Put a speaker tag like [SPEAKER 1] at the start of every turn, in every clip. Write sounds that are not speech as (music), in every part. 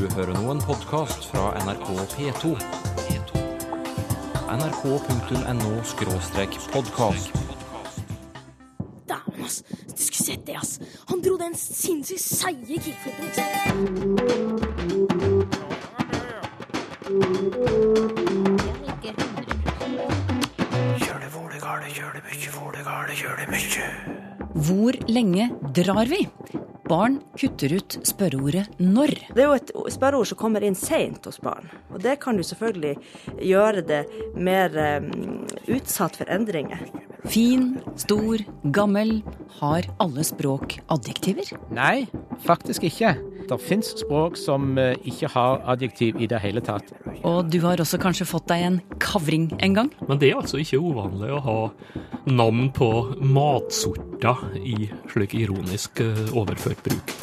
[SPEAKER 1] Du hører nå en podkast fra NRK P2. nrk.no-podkast.
[SPEAKER 2] Dæven, ass. Du skulle sett det, ass. Han dro den sinnssykt seige kickflipen, ikke sant?
[SPEAKER 3] Hvor lenge drar vi? Barn kutter ut spørreordet 'når'.
[SPEAKER 4] Det er jo et spørreord som kommer inn seint hos barn. Og det kan jo selvfølgelig gjøre det mer um, utsatt for endringer.
[SPEAKER 3] Fin, stor, gammel. Har alle språk adjektiver?
[SPEAKER 5] Nei, faktisk ikke. Det fins språk som eh, ikke har adjektiv i det hele tatt.
[SPEAKER 3] Og du har også kanskje fått deg en kavring en gang?
[SPEAKER 6] Men det er altså ikke uvanlig å ha navn på matsorter i slik ironisk eh, overført bruk.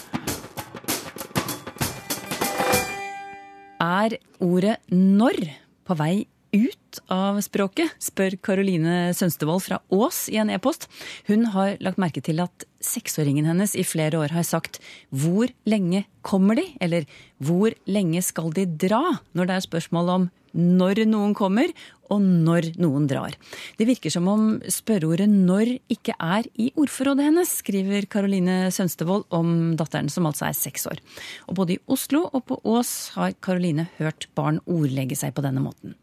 [SPEAKER 3] Er ordet 'når' på vei ut av språket, spør Karoline Sønstevold fra Ås i en e-post. Hun har lagt merke til at seksåringen hennes i flere år har sagt 'hvor lenge kommer de?' eller 'hvor lenge skal de dra?' når det er spørsmål om når noen kommer, og når noen drar. Det virker som om spørreordet 'når' ikke er i ordforrådet hennes, skriver Karoline Sønstevold om datteren som altså er seks år. Og både i Oslo og på Ås har Karoline hørt barn ordlegge seg på denne måten.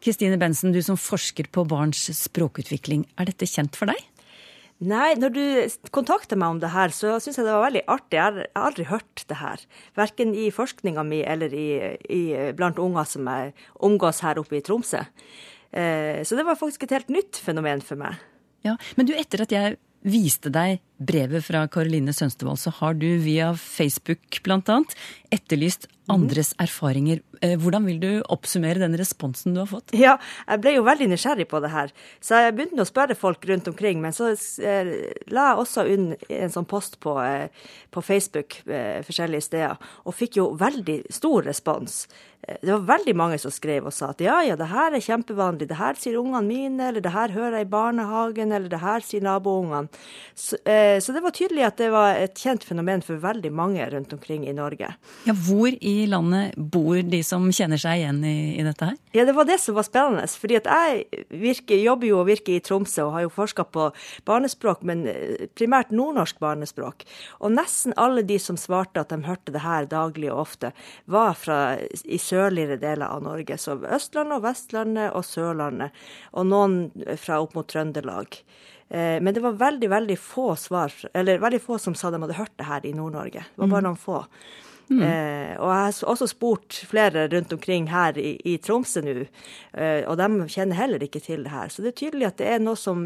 [SPEAKER 3] Kristine Bensen, du som forsker på barns språkutvikling, er dette kjent for deg?
[SPEAKER 4] Nei, når du kontakter meg om det her, så syns jeg det var veldig artig. Jeg har aldri hørt det her. Verken i forskninga mi eller i, i, blant unger som jeg omgås her oppe i Tromsø. Eh, så det var faktisk et helt nytt fenomen for meg.
[SPEAKER 3] Ja, Men du, etter at jeg viste deg brevet fra Karoline Sønstevold, så har du via Facebook bl.a. etterlyst andres erfaringer. Eh, hvordan vil du oppsummere den responsen du har fått?
[SPEAKER 4] Ja, jeg ble jo veldig nysgjerrig på det her, så jeg begynte å spørre folk rundt omkring. Men så eh, la jeg også unn en sånn post på, eh, på Facebook forskjellige steder, og fikk jo veldig stor respons. Det var veldig mange som skrev og sa at ja, ja, det her er kjempevanlig, det her sier ungene mine, eller det her hører jeg i barnehagen, eller det her sier naboungene. Så, så det var tydelig at det var et kjent fenomen for veldig mange rundt omkring i Norge.
[SPEAKER 3] Ja, Hvor i landet bor de som kjenner seg igjen i, i dette her?
[SPEAKER 4] Ja, det var det som var spennende. fordi at jeg virker, jobber jo og virker i Tromsø og har jo forska på barnespråk, men eh, primært nordnorsk barnespråk. Og nesten alle de som svarte at de hørte det her daglig og ofte, var fra i sørligere deler av Norge. Så Østlandet og Vestlandet og Sørlandet. Og noen fra opp mot Trøndelag. Eh, men det var veldig veldig få svar, eller veldig få som sa de hadde hørt det her i Nord-Norge. Det var bare mm. noen få. Mm. Eh, og jeg har også spurt flere rundt omkring her i, i Tromsø nå, eh, og de kjenner heller ikke til det her. Så det er tydelig at det er noe som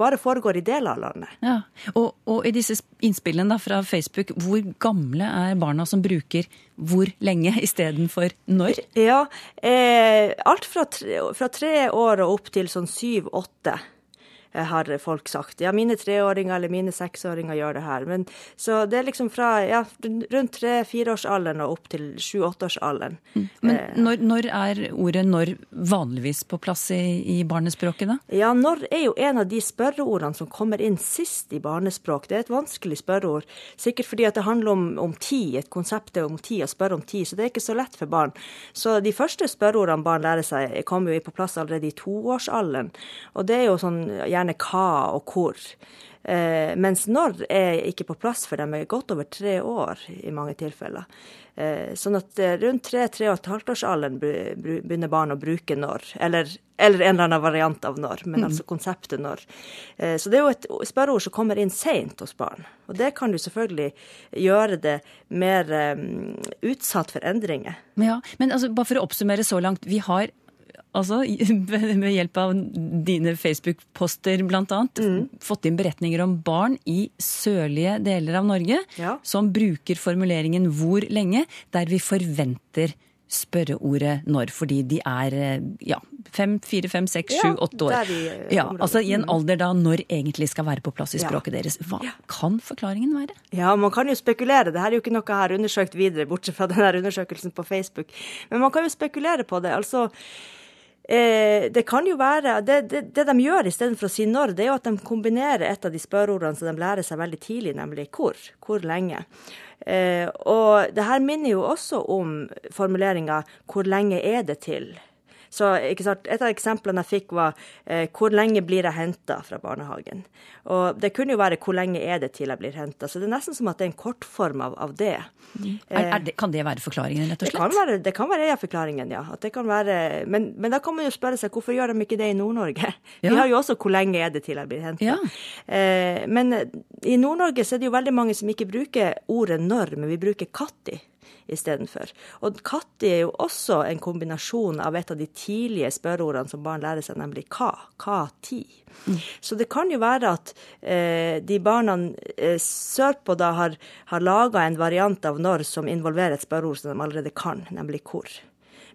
[SPEAKER 4] bare foregår i deler av landet.
[SPEAKER 3] Ja, Og, og i disse innspillene da, fra Facebook, hvor gamle er barna som bruker hvor lenge istedenfor når?
[SPEAKER 4] Ja, eh, alt fra tre, fra tre år og opp til sånn syv-åtte har folk sagt. Ja, mine treåringer eller mine seksåringer gjør det her. Men, så det er liksom fra ja, rundt tre-fireårsalderen og opp til sju-åtteårsalderen.
[SPEAKER 3] Mm. Men eh, når, når, er ordet 'når' vanligvis på plass i, i barnespråket, da?
[SPEAKER 4] Ja, 'når' er jo en av de spørreordene som kommer inn sist i barnespråk. Det er et vanskelig spørreord. Sikkert fordi at det handler om, om tid, et konsept om tid, å spørre om tid. Så det er ikke så lett for barn. Så de første spørreordene barn lærer seg, kommer jo på plass allerede i toårsalderen. Og det er jo sånn gjerne hva og hvor. Eh, mens når er ikke på plass for dem, er godt over tre år i mange tilfeller. Eh, sånn at eh, rundt tre-tre og et halvt årsalderen begynner barn å bruke når. Eller, eller, en eller annen variant av når, men mm. altså konseptet når. Eh, så det er jo et spørreord som kommer inn seint hos barn. Og det kan jo selvfølgelig gjøre det mer um, utsatt for endringer.
[SPEAKER 3] Ja, Men altså, bare for å oppsummere så langt. Vi har altså med (laughs) hjelp av dine Facebook-poster bl.a., mm. fått inn beretninger om barn i sørlige deler av Norge ja. som bruker formuleringen 'hvor lenge', der vi forventer spørreordet når, fordi de er ja, fem, fire, fem, seks, sju, åtte år.
[SPEAKER 4] De,
[SPEAKER 3] ja, altså I en mm. alder da når egentlig skal være på plass i språket ja. deres. Hva kan forklaringen være?
[SPEAKER 4] Ja, Man kan jo spekulere. Det her er jo ikke noe jeg har undersøkt videre, bortsett fra denne undersøkelsen på Facebook. Men man kan jo spekulere på det. Altså, Eh, det kan jo være Det, det, det de gjør istedenfor å si når, det er jo at de kombinerer et av de spørreordene som de lærer seg veldig tidlig, nemlig hvor. Hvor lenge. Eh, og det her minner jo også om formuleringa 'hvor lenge er det til'? Så sant, Et av eksemplene jeg fikk, var eh, 'hvor lenge blir jeg henta fra barnehagen'? Og Det kunne jo være 'hvor lenge er det til jeg blir henta'? Så det er nesten som at det er en kortform av, av det.
[SPEAKER 3] Mm. Er, er det. Kan det være forklaringen, rett og slett?
[SPEAKER 4] Det kan være, det kan være en av forklaringen, ja. Være, men, men, da kan man jo spørre seg hvorfor gjør de ikke det i Nord-Norge? (laughs) Ja. Vi har jo også 'hvor lenge er det til jeg blir henta'? Ja. Eh, men i Nord-Norge så er det jo veldig mange som ikke bruker ordet 'når', men vi bruker 'katti' istedenfor. Og katti er jo også en kombinasjon av et av de tidlige spørreordene som barn lærer seg, nemlig. Hva tid. Mm. Så det kan jo være at eh, de barna eh, sørpå da har, har laga en variant av når som involverer et spørreord som de allerede kan, nemlig hvor.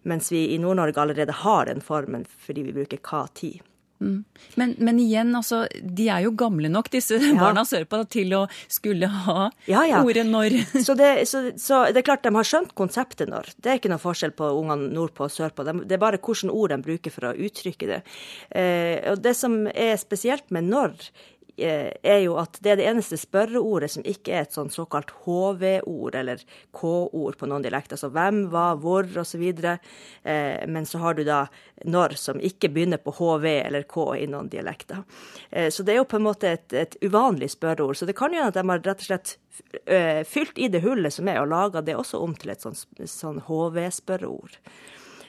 [SPEAKER 4] Mens vi i Nord-Norge allerede har den formen fordi vi bruker hva tid.
[SPEAKER 3] Mm. Men, men, igjen, altså, de er jo gamle nok, disse ja. barna sørpå, til å skulle ha ja, ja. ordet når. (laughs)
[SPEAKER 4] så, det, så, så, det, er klart de har skjønt konseptet når. Det er ikke noe forskjell på ungene nordpå og sørpå. De, det er bare hvilke ord de bruker for å uttrykke det. Eh, og det som er spesielt med når, er jo at det er det eneste spørreordet som ikke er et sånn såkalt HV-ord eller K-ord på noen dialekter. Altså hvem, hva, hvor osv. Eh, men så har du da når som ikke begynner på HV eller K i noen dialekter. Eh, så det er jo på en måte et, et uvanlig spørreord. Så det kan jo hende at de har rett og slett eh, fylt i det hullet som er, og laga det også om til et sånn HV-spørreord.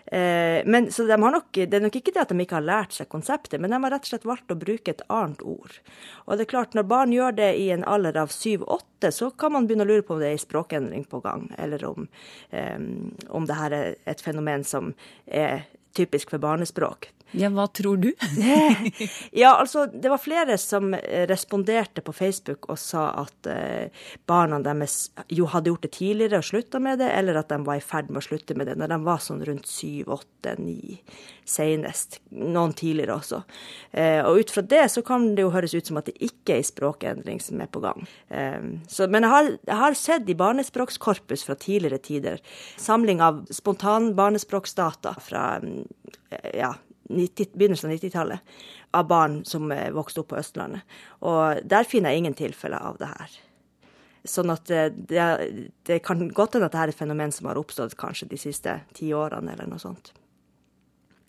[SPEAKER 4] Eh, men, så de nok, Det er nok ikke det at de ikke har lært seg konseptet, men de har rett og slett valgt å bruke et annet ord. Og det er klart, Når barn gjør det i en alder av syv-åtte, så kan man begynne å lure på om det er en språkendring på gang, eller om, um, om det her er et fenomen som er typisk for barnespråk.
[SPEAKER 3] Ja, hva tror du? (laughs)
[SPEAKER 4] ja, altså, det var flere som eh, responderte på Facebook og sa at eh, barna deres jo hadde gjort det tidligere og slutta med det, eller at de var i ferd med å slutte med det når de var sånn rundt syv, åtte, ni senest. Noen tidligere også. Eh, og ut fra det så kan det jo høres ut som at det ikke er en språkendring som er på gang. Eh, så, men jeg har, jeg har, sett i Barnespråkskorpus fra tidligere tider samling av spontan barnespråksdata fra ja, 90, begynnelsen av 90-tallet av barn som eh, vokste opp på Østlandet. Og der finner jeg ingen tilfeller av det her. Sånn at eh, det, det kan godt hende at dette er et fenomen som har oppstått kanskje de siste ti årene, eller noe sånt.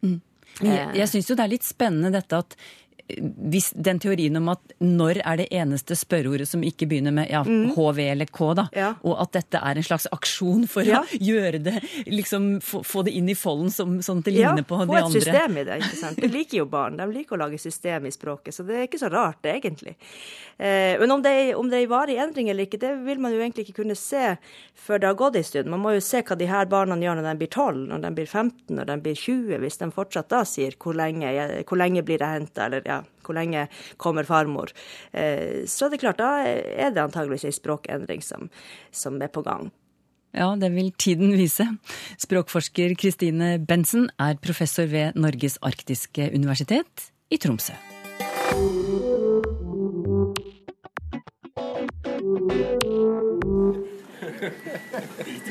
[SPEAKER 3] Mm. Jeg, eh. jeg syns jo det er litt spennende dette at hvis den teorien om at når er det eneste spørreordet som ikke begynner med ja, mm. HV eller K, da, ja. og at dette er en slags aksjon for ja. å gjøre det liksom få, få, det inn i folden som, sånn at det ligner på de andre. Ja,
[SPEAKER 4] få et system i det. ikke sant? De liker jo barn. De liker å lage system i språket, så det er ikke så rart, egentlig. Eh, men om det, om det er en varig endring eller ikke, det vil man jo egentlig ikke kunne se før det har gått en stund. Man må jo se hva de her barna gjør når de blir 12, når de blir 15, når de blir 20, hvis de fortsatt da sier hvor lenge, hvor lenge blir jeg henta, eller ja, hvor lenge kommer farmor? Eh, så det er klart, da er det antageligvis en språkendring som, som er på gang.
[SPEAKER 3] Ja, det vil tiden vise. Språkforsker Kristine Bensen er professor ved Norges arktiske universitet i Tromsø.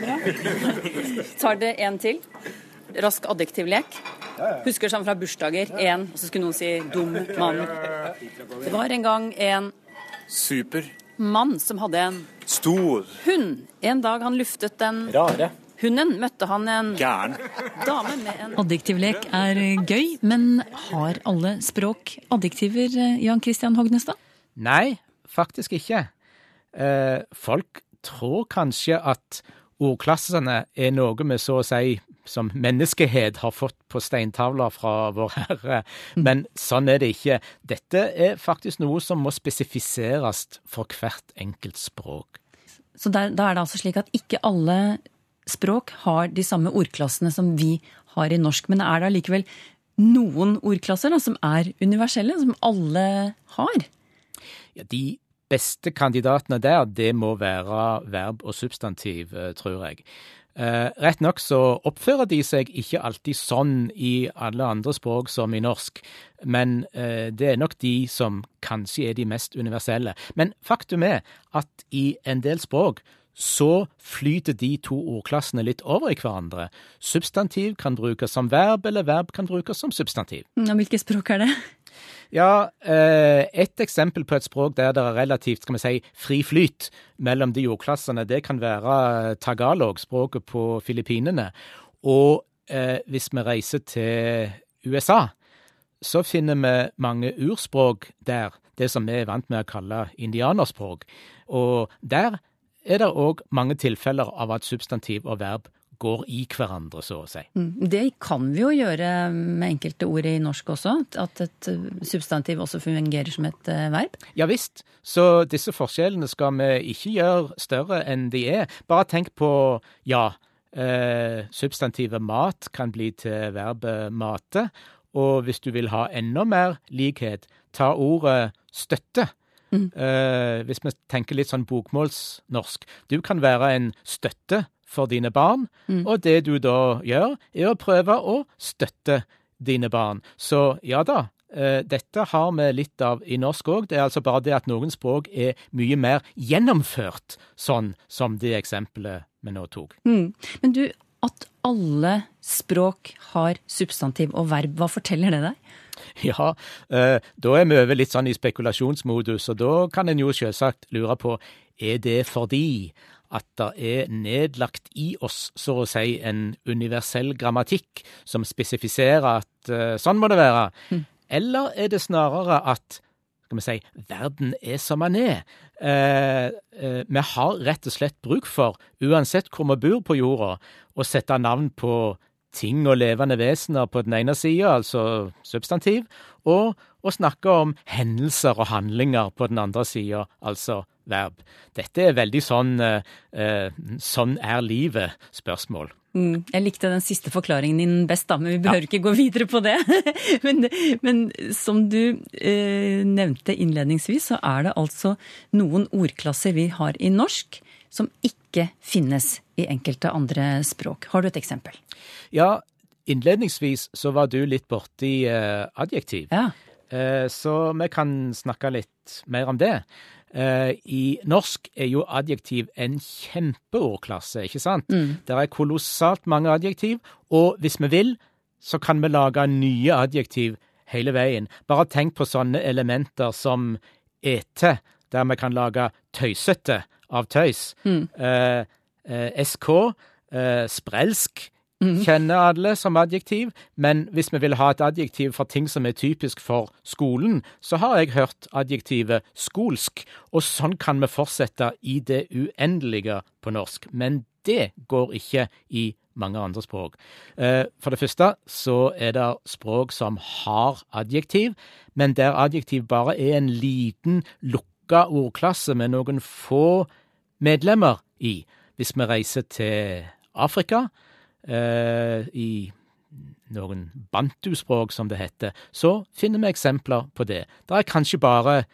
[SPEAKER 3] Ja. Tar det en til? Rask adjektivlek. Husker sånn fra bursdager. Én, og så skulle noen si 'dum mann'. Det var en gang en
[SPEAKER 7] Super.
[SPEAKER 3] mann som hadde en
[SPEAKER 7] Stor.
[SPEAKER 3] hund. En dag han luftet den
[SPEAKER 7] Rare.
[SPEAKER 3] hunden, møtte han en
[SPEAKER 7] Gæren.
[SPEAKER 3] dame med en Adjektivlek er gøy, men har alle språk adjektiver, Jan Christian Hognestad?
[SPEAKER 5] Nei, faktisk ikke. Eh, folk tror kanskje at ordklassene er noe vi så å si som menneskehet har fått på steintavler fra Vår Herre, men sånn er det ikke. Dette er faktisk noe som må spesifiseres for hvert enkelt språk.
[SPEAKER 3] Så der, da er det altså slik at ikke alle språk har de samme ordklassene som vi har i norsk, men er det allikevel noen ordklasser da, som er universelle, som alle har?
[SPEAKER 5] Ja, De beste kandidatene der, det må være verb og substantiv, eh, tror jeg. Eh, rett nok så oppfører de seg ikke alltid sånn i alle andre språk som i norsk, men eh, det er nok de som kanskje er de mest universelle. Men faktum er at i en del språk så flyter de to ordklassene litt over i hverandre. Substantiv kan brukes som verb, eller verb kan brukes som substantiv.
[SPEAKER 3] Ja, Hvilke språk er det?
[SPEAKER 5] Ja, eh, et eksempel på et språk der det er relativt skal vi si, fri flyt mellom de jordklassene, det kan være tagalog, språket på Filippinene. Og eh, hvis vi reiser til USA, så finner vi mange urspråk der, det som vi er vant med å kalle indianerspråk. Og der er det òg mange tilfeller av at substantiv og verb går i hverandre, så å si.
[SPEAKER 3] Mm, Det kan vi jo gjøre med enkelte ord i norsk også, at et eh, substantiv også fungerer som et eh, verb.
[SPEAKER 5] Ja visst, så disse forskjellene skal vi ikke gjøre større enn de er. Bare tenk på, ja, eh, substantivet mat kan bli til verbet mate, og hvis du vil ha enda mer likhet, ta ordet støtte. Eh, hvis vi tenker litt sånn bokmålsnorsk. Du kan være en støtte for dine barn, og det du da gjør, er å prøve å støtte dine barn. Så ja da, eh, dette har vi litt av i norsk òg. Det er altså bare det at noen språk er mye mer gjennomført, sånn som det eksempelet vi nå tok.
[SPEAKER 3] Mm. Men du, at alle språk har substantiv og verb, hva forteller det deg? (laughs)
[SPEAKER 5] Ja, eh, da er vi over litt sånn i spekulasjonsmodus, og da kan en jo selvsagt lure på er det fordi at det er nedlagt i oss, så å si, en universell grammatikk som spesifiserer at uh, sånn må det være, eller er det snarere at skal vi si, verden er som den er. Uh, uh, vi har rett og slett bruk for, uansett hvor vi bor på jorda, å sette navn på ting og levende vesener på den ene sida, altså substantiv, og å snakke om hendelser og handlinger på den andre sida, altså verb. Dette er veldig sånn eh, eh, sånn er livet-spørsmål.
[SPEAKER 3] Mm. Jeg likte den siste forklaringen din best, da, men vi behøver ikke gå videre på det. (laughs) men, men som du eh, nevnte innledningsvis, så er det altså noen ordklasser vi har i norsk som ikke finnes i enkelte andre språk. Har du et eksempel?
[SPEAKER 5] Ja, innledningsvis så var du litt borti eh, adjektiv.
[SPEAKER 3] Ja.
[SPEAKER 5] Eh, så vi kan snakke litt mer om det. Eh, I norsk er jo adjektiv en kjempeordklasse, ikke sant? Det er kolossalt mange adjektiv, og hvis vi vil, så kan vi lage nye adjektiv hele veien. Bare tenk på sånne elementer som ete, der vi kan lage tøysete av tøys. Eh, eh, SK, eh, sprelsk, kjenner alle som adjektiv, men hvis vi vil ha et adjektiv for ting som er typisk for skolen, så har jeg hørt adjektivet skolsk, og sånn kan vi fortsette i det uendelige på norsk. Men det går ikke i mange andre språk. Eh, For det første så er det språk som har adjektiv, men der adjektiv bare er en liten, lukka ordklasse med noen få medlemmer i. Hvis vi reiser til Afrika, eh, i noen bantuspråk, som det heter, så finner vi eksempler på det. Det er kanskje bare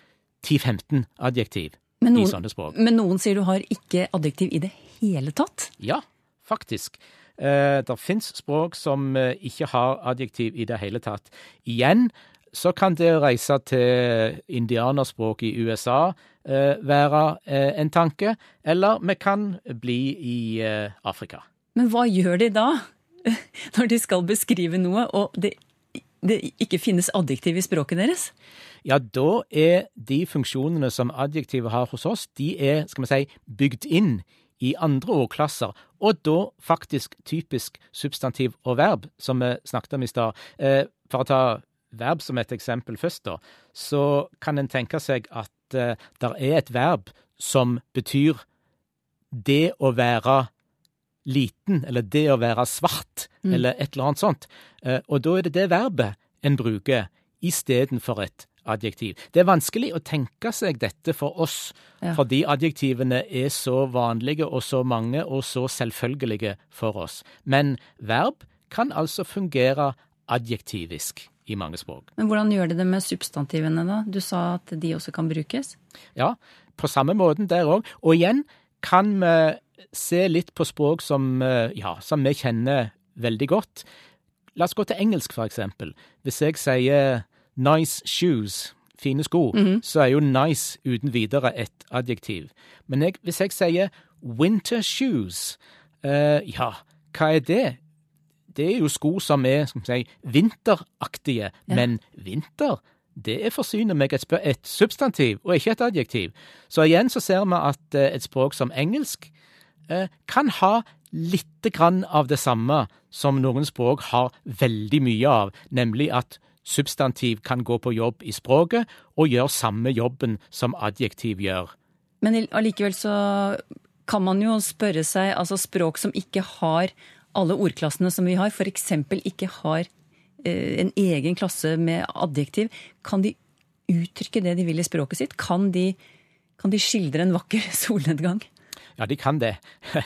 [SPEAKER 5] 10-15 adjektiv
[SPEAKER 3] noen,
[SPEAKER 5] i sånne språk.
[SPEAKER 3] men noen sier du har ikke adjektiv i det hele tatt?
[SPEAKER 5] Ja, faktisk. Eh, det fins språk som eh, ikke har adjektiv i det hele tatt. Igjen så kan det å reise til indianerspråk i USA eh, være eh, en tanke, eller vi kan bli i eh, Afrika.
[SPEAKER 3] Men hva gjør de da, (laughs) når de skal beskrive noe, og det, det ikke finnes adjektiv i språket deres?
[SPEAKER 5] Ja, da er de funksjonene som adjektivet har hos oss, de er, skal vi si, bygd inn i andre ordklasser, og da faktisk typisk substantiv og verb, som vi snakket om i stad. For å ta verb som et eksempel først, da, så kan en tenke seg at eh, det er et verb som betyr det å være liten, eller det å være svart, eller et eller annet sånt. Eh, og da er det det verbet en bruker istedenfor et adjektiv. Det er vanskelig å tenke seg dette for oss,
[SPEAKER 3] Ja.
[SPEAKER 5] fordi adjektivene er så vanlige og så mange og så selvfølgelige for oss. Men verb kan altså fungere adjektivisk i mange språk.
[SPEAKER 3] Men hvordan gjør de det med substantivene, da? Du sa at de også kan brukes?
[SPEAKER 5] Ja, på samme måten der òg. Og igjen kan vi se litt på språk som, eh, ja, som vi kjenner veldig godt. La oss gå til engelsk, for eksempel. Hvis jeg sier nice shoes, fine sko, så er jo nice uten videre et adjektiv. Men jeg, hvis jeg sier winter shoes. uh, ja, hva er det? Det er jo sko som er skal vi si, vinteraktige, men vinter det forsyner meg et, et substantiv og ikke et adjektiv. Så igjen så ser vi at eh, et språk som engelsk eh, kan ha lite grann av det samme som noen språk har veldig mye av, nemlig at substantiv kan gå på jobb i språket og gjøre samme jobben som adjektiv gjør.
[SPEAKER 3] Men allikevel så kan man jo spørre seg, altså språk som ikke har alle ordklassene som vi har, f.eks. ikke har eh, en egen klasse med adjektiv, kan de uttrykke det de vil i språket sitt? Kan de, kan de skildre en vakker (laughs) solnedgang?
[SPEAKER 5] Ja, de kan det. (laughs)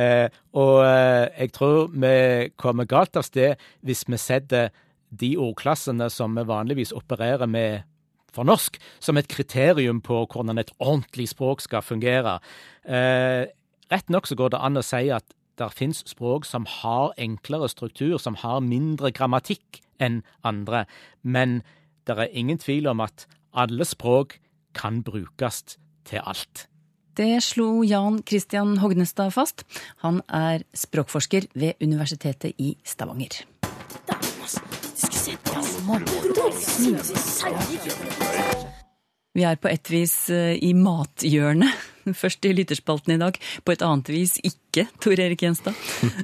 [SPEAKER 5] eh, og eh, jeg tror vi kommer galt av sted hvis vi setter de ordklassene som vi vanligvis opererer med for norsk, som et kriterium på hvordan et ordentlig språk skal fungere. Rett nok så går det an å si at det fins språk som har enklere struktur, som har mindre grammatikk enn andre, men det er ingen tvil om at alle språk kan brukes til alt.
[SPEAKER 3] Det slo Jan Christian Hognestad fast. Han er språkforsker ved Universitetet i Stavanger. Vi er på et vis eh, i mathjørnet. (laughs) Først i lytterspalten i dag, på et annet vis ikke, Tor Erik Gjenstad.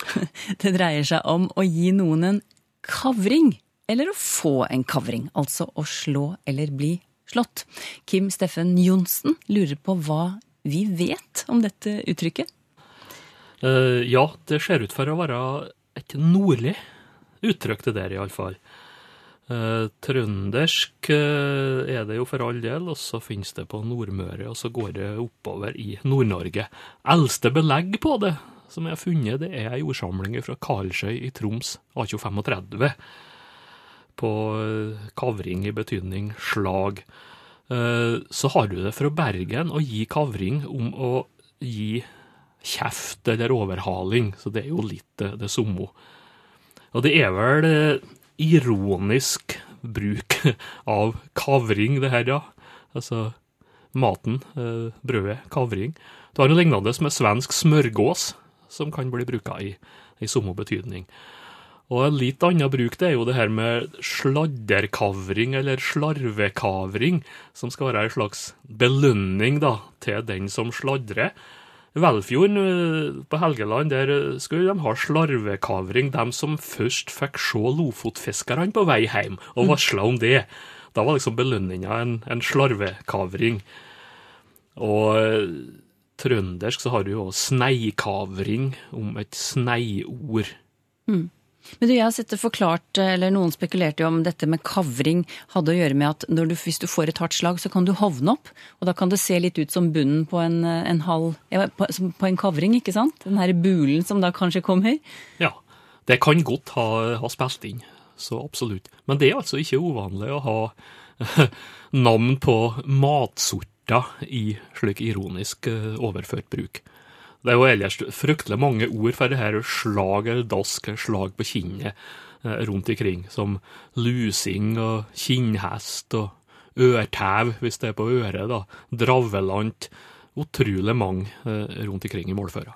[SPEAKER 3] (laughs) Det dreier seg om å gi noen en kavring, eller å få en kavring. Altså å slå eller bli slått. Kim Steffen Johnsen lurer på hva vi vet om dette uttrykket.
[SPEAKER 6] Eh, ja, det ser ut for å være et nordlig uttrykk, det der iallfall. Uh, trøndersk eh, er det jo for all del, og så finnes det på Nordmøre, og så går det oppover i Nord-Norge. Eldste belegg på det som jeg har funnet, det er ei ordsamling fra Karlsøy i Troms 1835. På eh, kavring i betydning slag. Eh, så har du det fra Bergen å gi kavring om å gi kjeft eller overhaling, så det er jo litt det, samme. Og det er vel eh, ironisk bruk av kavring, det her, ja. Altså maten, eh, brødet, kavring. Du har noe lignende med svensk smørgås, som kan bli bruka i, i samme betydning. Og en litt annen bruk det er jo det her med sladderkavring, eller slarvekavring, som skal være en slags belønning da, til den som sladrer. Velfjorden eh, på Helgeland der eh, skulle de ha slarvekavring, de som først fikk se lofotfiskerne på vei hjem, og varsla om det. Da var liksom belønninga en, en slarvekavring. Og eh, trøndersk så har du jo sneikavring, om et sneiord.
[SPEAKER 3] Men du, jeg har sett det forklart, eller noen spekulerte jo om dette med kavring hadde å gjøre med at du, hvis du får et hardt slag, så kan du hovne opp. Og da kan det se litt ut som bunnen på en, en halv på, på en kavring, ikke sant? Den her bulen som da kanskje kommer.
[SPEAKER 6] Ja, det kan godt ha, ha spilt inn, så absolutt. Men det er altså ikke uvanlig å ha (laughs) navn på matsorter i slik ironisk eh, overført bruk. Det er jo ellers fryktelig mange ord for det her slag eller dask, slag på kinnet eh, rundt ikring, som lusing og kinnhest og ørtau, hvis det er på øret, da, dravelant, utrolig mange eh, rundt ikring i målføra.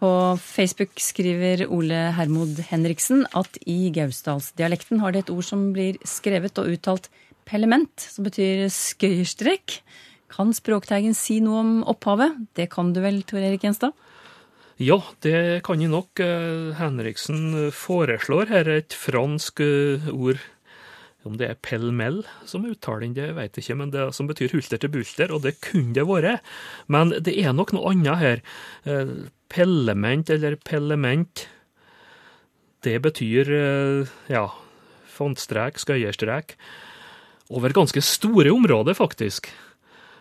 [SPEAKER 3] På Facebook skriver Ole Hermod Henriksen at i gausdalsdialekten har det et ord som blir skrevet og uttalt pellement, som betyr skøyerstrekk. Kan Språkteigen si noe om opphavet? Det kan du vel, Tor Erik Gjenstad?
[SPEAKER 6] Ja, det kan jeg nok. Eh, Henriksen foreslår her et fransk eh, ord. Om det er pell-mell som uttaler det vet jeg ikke, men det som betyr hulter til bulter, og det kunne det vært. Men det er nok noe annet her. Eh, Pellement eller pellement, det betyr ja, fantstrek, skøyerstrek, over ganske store områder, faktisk.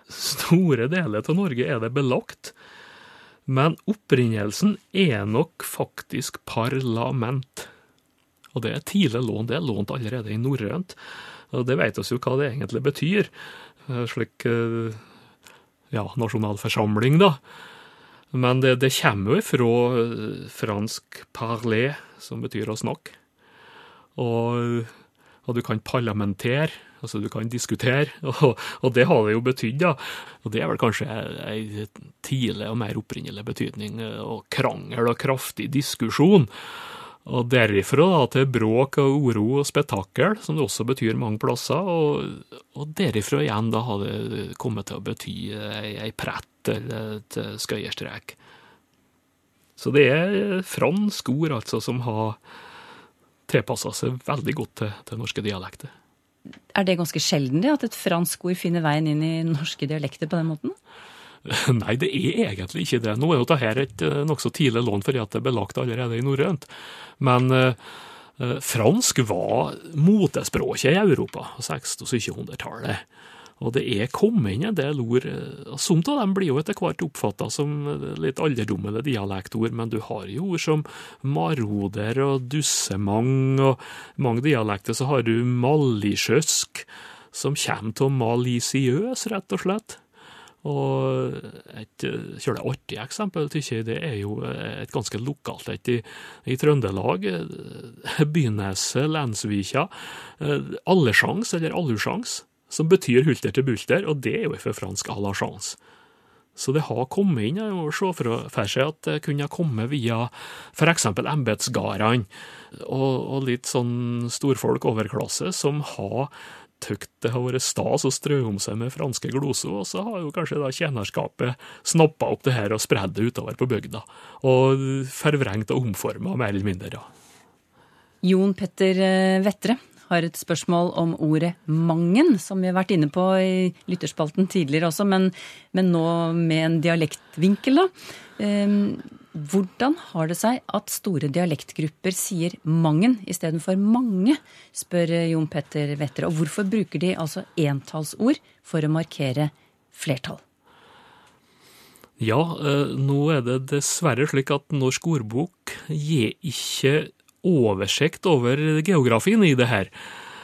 [SPEAKER 6] Store deler av Norge er det belagt. Men opprinnelsen er nok faktisk parlament. Og det er tidlig lån. Det er lånt allerede i norrønt. Og det vet oss jo hva det egentlig betyr. Eh, Slik eh, ja, nasjonalforsamling, da. Men det, det kommer jo fra eh, fransk parler, som betyr å snakke. Og, og du kan parlamentere Altså, du kan diskutere, (laughs) og, og det har det jo betydd, da. Og det er vel kanskje ei tidlig og mer opprinnelig betydning, eh, og krangel og kraftig diskusjon. Og derifra da, til bråk og uro og spetakkel, som det også betyr mange plasser. Og, og derifra igjen da har det kommet til å bety ei, ei prett eller et skøyerstrek. Så det er fransk ord altså som har tilpassa seg veldig godt til, til norske dialekter.
[SPEAKER 3] Er det ganske sjelden det, at et fransk ord finner veien inn i norske dialekter på den måten? (laughs)
[SPEAKER 6] Nei, det er egentlig ikke det. Nå er jo dette et eh, nokså tidlig lån fordi at det er belagt allerede i norrønt. Men eh, eh fransk var motespråket i Europa på 1600- og 1700-tallet. Og det er kommet inn en del ord. Som Somt av dem blir jo etter hvert oppfatta som litt alderdommelige dialektord, men du har jo ord som maroder og dussemang, og i mange dialekter så har du malisjøsk, som kommer av malisiøs, rett og slett. Og et kjølig artig eksempel, tykker jeg, det er jo et ganske lokalt et i, i Trøndelag. Byneset, Lensvika. Allesjans, eller Allusjans som betyr hulter til bulter, og det er jo fra fransk à la chance. Så det har kommet inn, jeg må se for seg at det kunne ha kommet via f.eks. embetsgardene og, og, litt sånn storfolk overklasse som har tykt det har vært stas å strø om seg med franske gloser, og så har jo kanskje da tjenerskapet snappa opp det her og spredd det utover på bygda, og forvrengt og omforma mer eller mindre.
[SPEAKER 3] Jon Petter eh, Vettre, har et spørsmål om ordet mangen, som vi har vært inne på i lytterspalten tidligere også, men, men nå med en dialektvinkel, da. Ehm, hvordan har det seg at store dialektgrupper sier mangen istedenfor mange, spør Jon Petter Vetter. Og hvorfor bruker de altså entallsord for å markere flertall?
[SPEAKER 6] Ja, eh, nå er det dessverre slik at Norsk ordbok gir ikke oversikt over geografien i det her.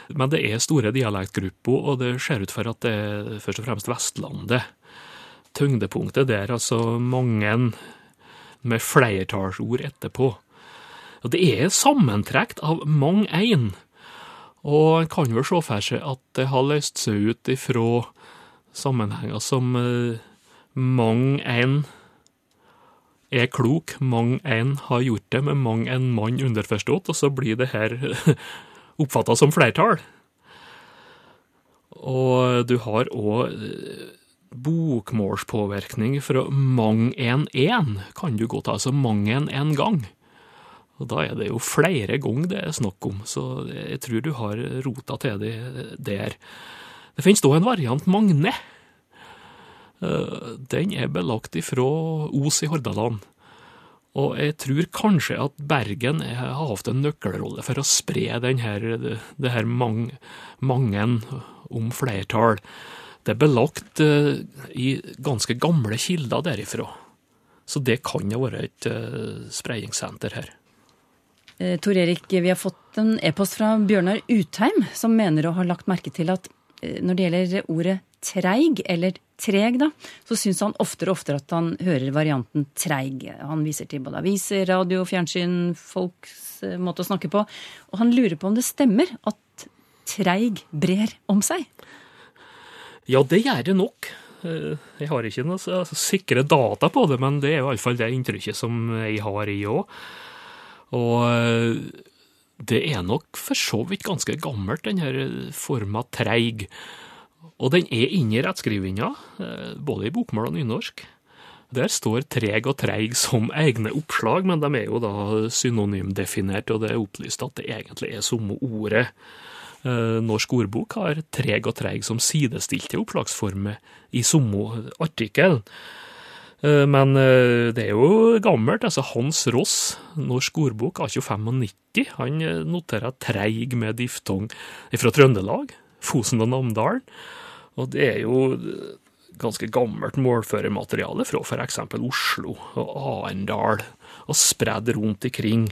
[SPEAKER 6] Men det er store dialektgrupper, og det ser ut for at det er først og fremst Vestlandet. Tyngdepunktet der, altså mange med flertallsord etterpå. Og det er sammentrekt av mang ein, og en kan vel se for seg at det har løst seg ut ifra sammenhenger som mange mang ein er klok, mang en har gjort det med mang en mann underforstått, og så blir det her (laughs) oppfatta som flertall. Og du har òg eh, bokmålspåvirkning fra mang en en, kan du godt ha, altså mang en en gang. Og da er det jo flere ganger det er snakk om, så jeg tror du har rota til det der. Det finnes da en variant Magne. Eh, den er belagt ifra Os i Hordaland. Og jeg tror kanskje at Bergen har hatt en nøkkelrolle for å spre denne, det her mang, mangen om flertall. Det er belagt uh, i ganske gamle kilder derifra. Så det kan jo være et uh, spredningssenter her.
[SPEAKER 3] Eh, Tor Erik, vi har fått en e-post fra Bjørnar Utheim, som mener å ha lagt merke til at eh, når det gjelder ordet treig, eller treg, da, så syns han oftere og oftere at han hører varianten treig. Han viser til både aviser, radio, fjernsyn, folks eh, måte å snakke på. Og han lurer på om det stemmer at treig brer om seg?
[SPEAKER 6] Ja, det gjør det nok. Eh, jeg har ikke noe altså, sikre data på det, men det er i hvert fall det inntrykket som jeg har, i òg. Og eh, det er nok for så vidt ganske gammelt, denne forma treig. Og den er inne i rettskrivinga, eh, både i bokmål og nynorsk. Der står treg og treig som egne oppslag, men de er jo da synonymdefinert, og det er opplyst at det egentlig er samme ordet. Eh, Norsk ordbok har treg og treig som sidestilte oppslagsformer i samme artikkel. Eh, men det er jo gammelt. altså Hans Ross, Norsk ordbok av 2595, han noterer treig med diftong fra Trøndelag, Fosen og Namdalen. Og det er jo ganske gammelt målførermateriale fra f.eks. Oslo og Arendal, og spredd rundt ikring.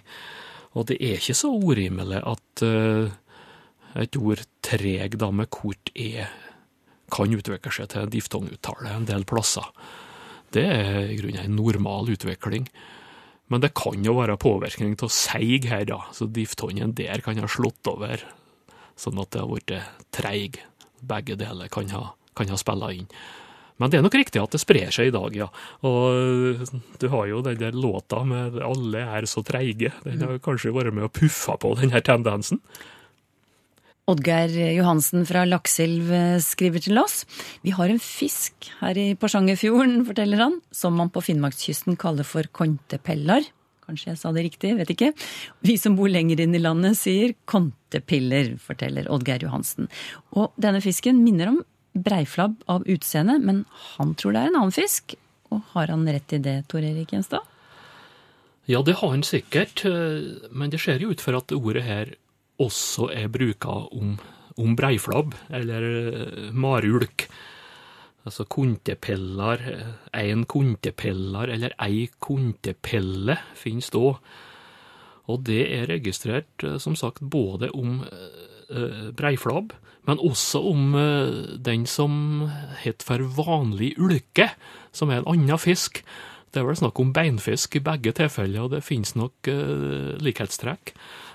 [SPEAKER 6] Og det er ikke så urimelig at uh, et ord treg da med kort e kan utvikle seg til diftonguttale en del plasser. Det er i grunnen en normal utvikling. Men det kan jo være påvirkning av seig her, da, så diftongen der kan ha slått over, sånn at det har blitt treig begge deler kan ha, kan ha spilla inn. Men det er nok riktig at det sprer seg i dag, ja. Og du har jo den der låta med 'Alle er så treige'. Den har kanskje vært med og puffa på den her tendensen.
[SPEAKER 3] Oddgeir Johansen fra Lakselv eh, skriver til oss. Vi har en fisk her i Porsangerfjorden, forteller han, som man på Finnmarkskysten kaller for kontepellar. Kanskje jeg sa det riktig, vet ikke. Vi som bor lenger inn i landet sier kontepiller, forteller Oddgeir Johansen. Og denne fisken minner om breiflabb av utseende, men han tror det er en annen fisk. Og har han rett i det, Tor Erik Gjenstad?
[SPEAKER 6] Ja, det har han sikkert, eh, men det ser jo ut for at ordet her også er bruka om, om breiflabb, eller eh, marulk. Altså kontepellar, en kontepellar eller ei kontepelle finnes da. Og det er registrert, eh, som sagt, både om eh, breiflabb, men også om eh, den som het for vanlig ulke, som er en annen fisk. Det er vel snakk om beinfisk i begge tilfeller, og det finnes nok likhetstrekk.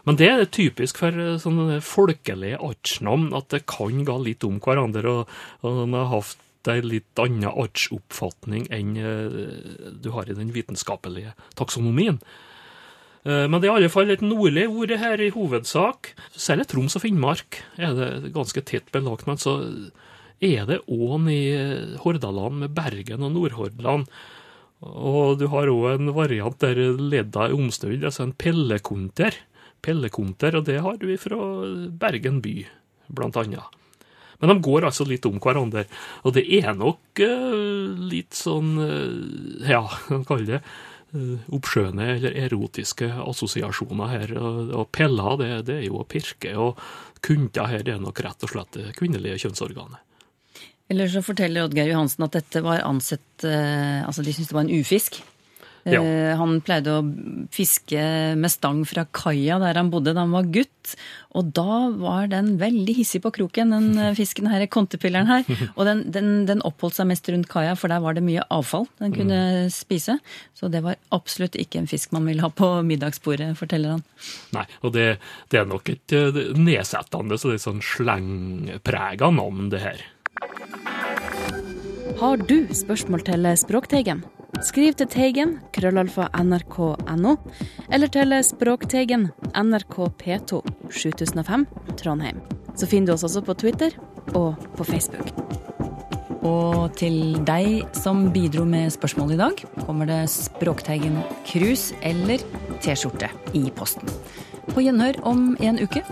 [SPEAKER 6] Men det er typisk for uh, sånne folkelige artsnavn, at det kan gå litt om hverandre, og, og har hatt ei litt annen artsoppfatning enn uh, du har i den vitenskapelige taksonomien. Men det er i alle fall et nordlig ord her i hovedsak. I Troms og Finnmark er det ganske tett belagt. Men så er det ån i Hordaland med Bergen og Nordhordland. Og du har òg en variant der ledda er omsnudd, altså en pellekonter. Pellekonter, og det har vi fra Bergen by, blant annet. Men de går altså litt om hverandre, og det er nok uh, litt sånn uh, Ja, (laughs) hva kaller det? Uh, oppskjønne eller erotiske assosiasjoner her. Og, peller, det, det, er jo å pirke, og kunter her er nok rett og slett det kvinnelige kjønnsorganet.
[SPEAKER 3] Eller så forteller Oddgeir Johansen at dette var ansett eh, Altså, de syntes det var en ufisk.
[SPEAKER 6] Ja.
[SPEAKER 3] Eh, han pleide å fiske med stang fra kaia der han bodde da han var gutt. Og da var den veldig hissig på kroken, den eh, fisken her, kontepilleren her. (laughs) Og den, den, den oppholdt seg mest rundt kaia, for der var det mye avfall den kunne spise. Så det var absolutt ikke en fisk man ville ha på middagsbordet, forteller han.
[SPEAKER 6] Nei, og det, det er nok et eh, nedsettende, så det er sånn slengprega navn, det her.
[SPEAKER 7] Har du spørsmål til Språkteigen? Skriv til Teigen, krøllalfa nrk.no, eller til Språkteigen, NRK P2, 7005, Trondheim. Så finner du oss også på Twitter og på Facebook.
[SPEAKER 3] Og til deg som bidro med spørsmål i dag, kommer det Språkteigen krus eller T-skjorte i posten. På gjenhør om en uke.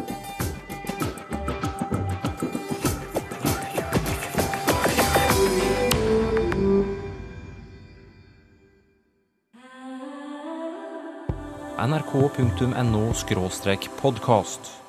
[SPEAKER 1] nrk.no podkast.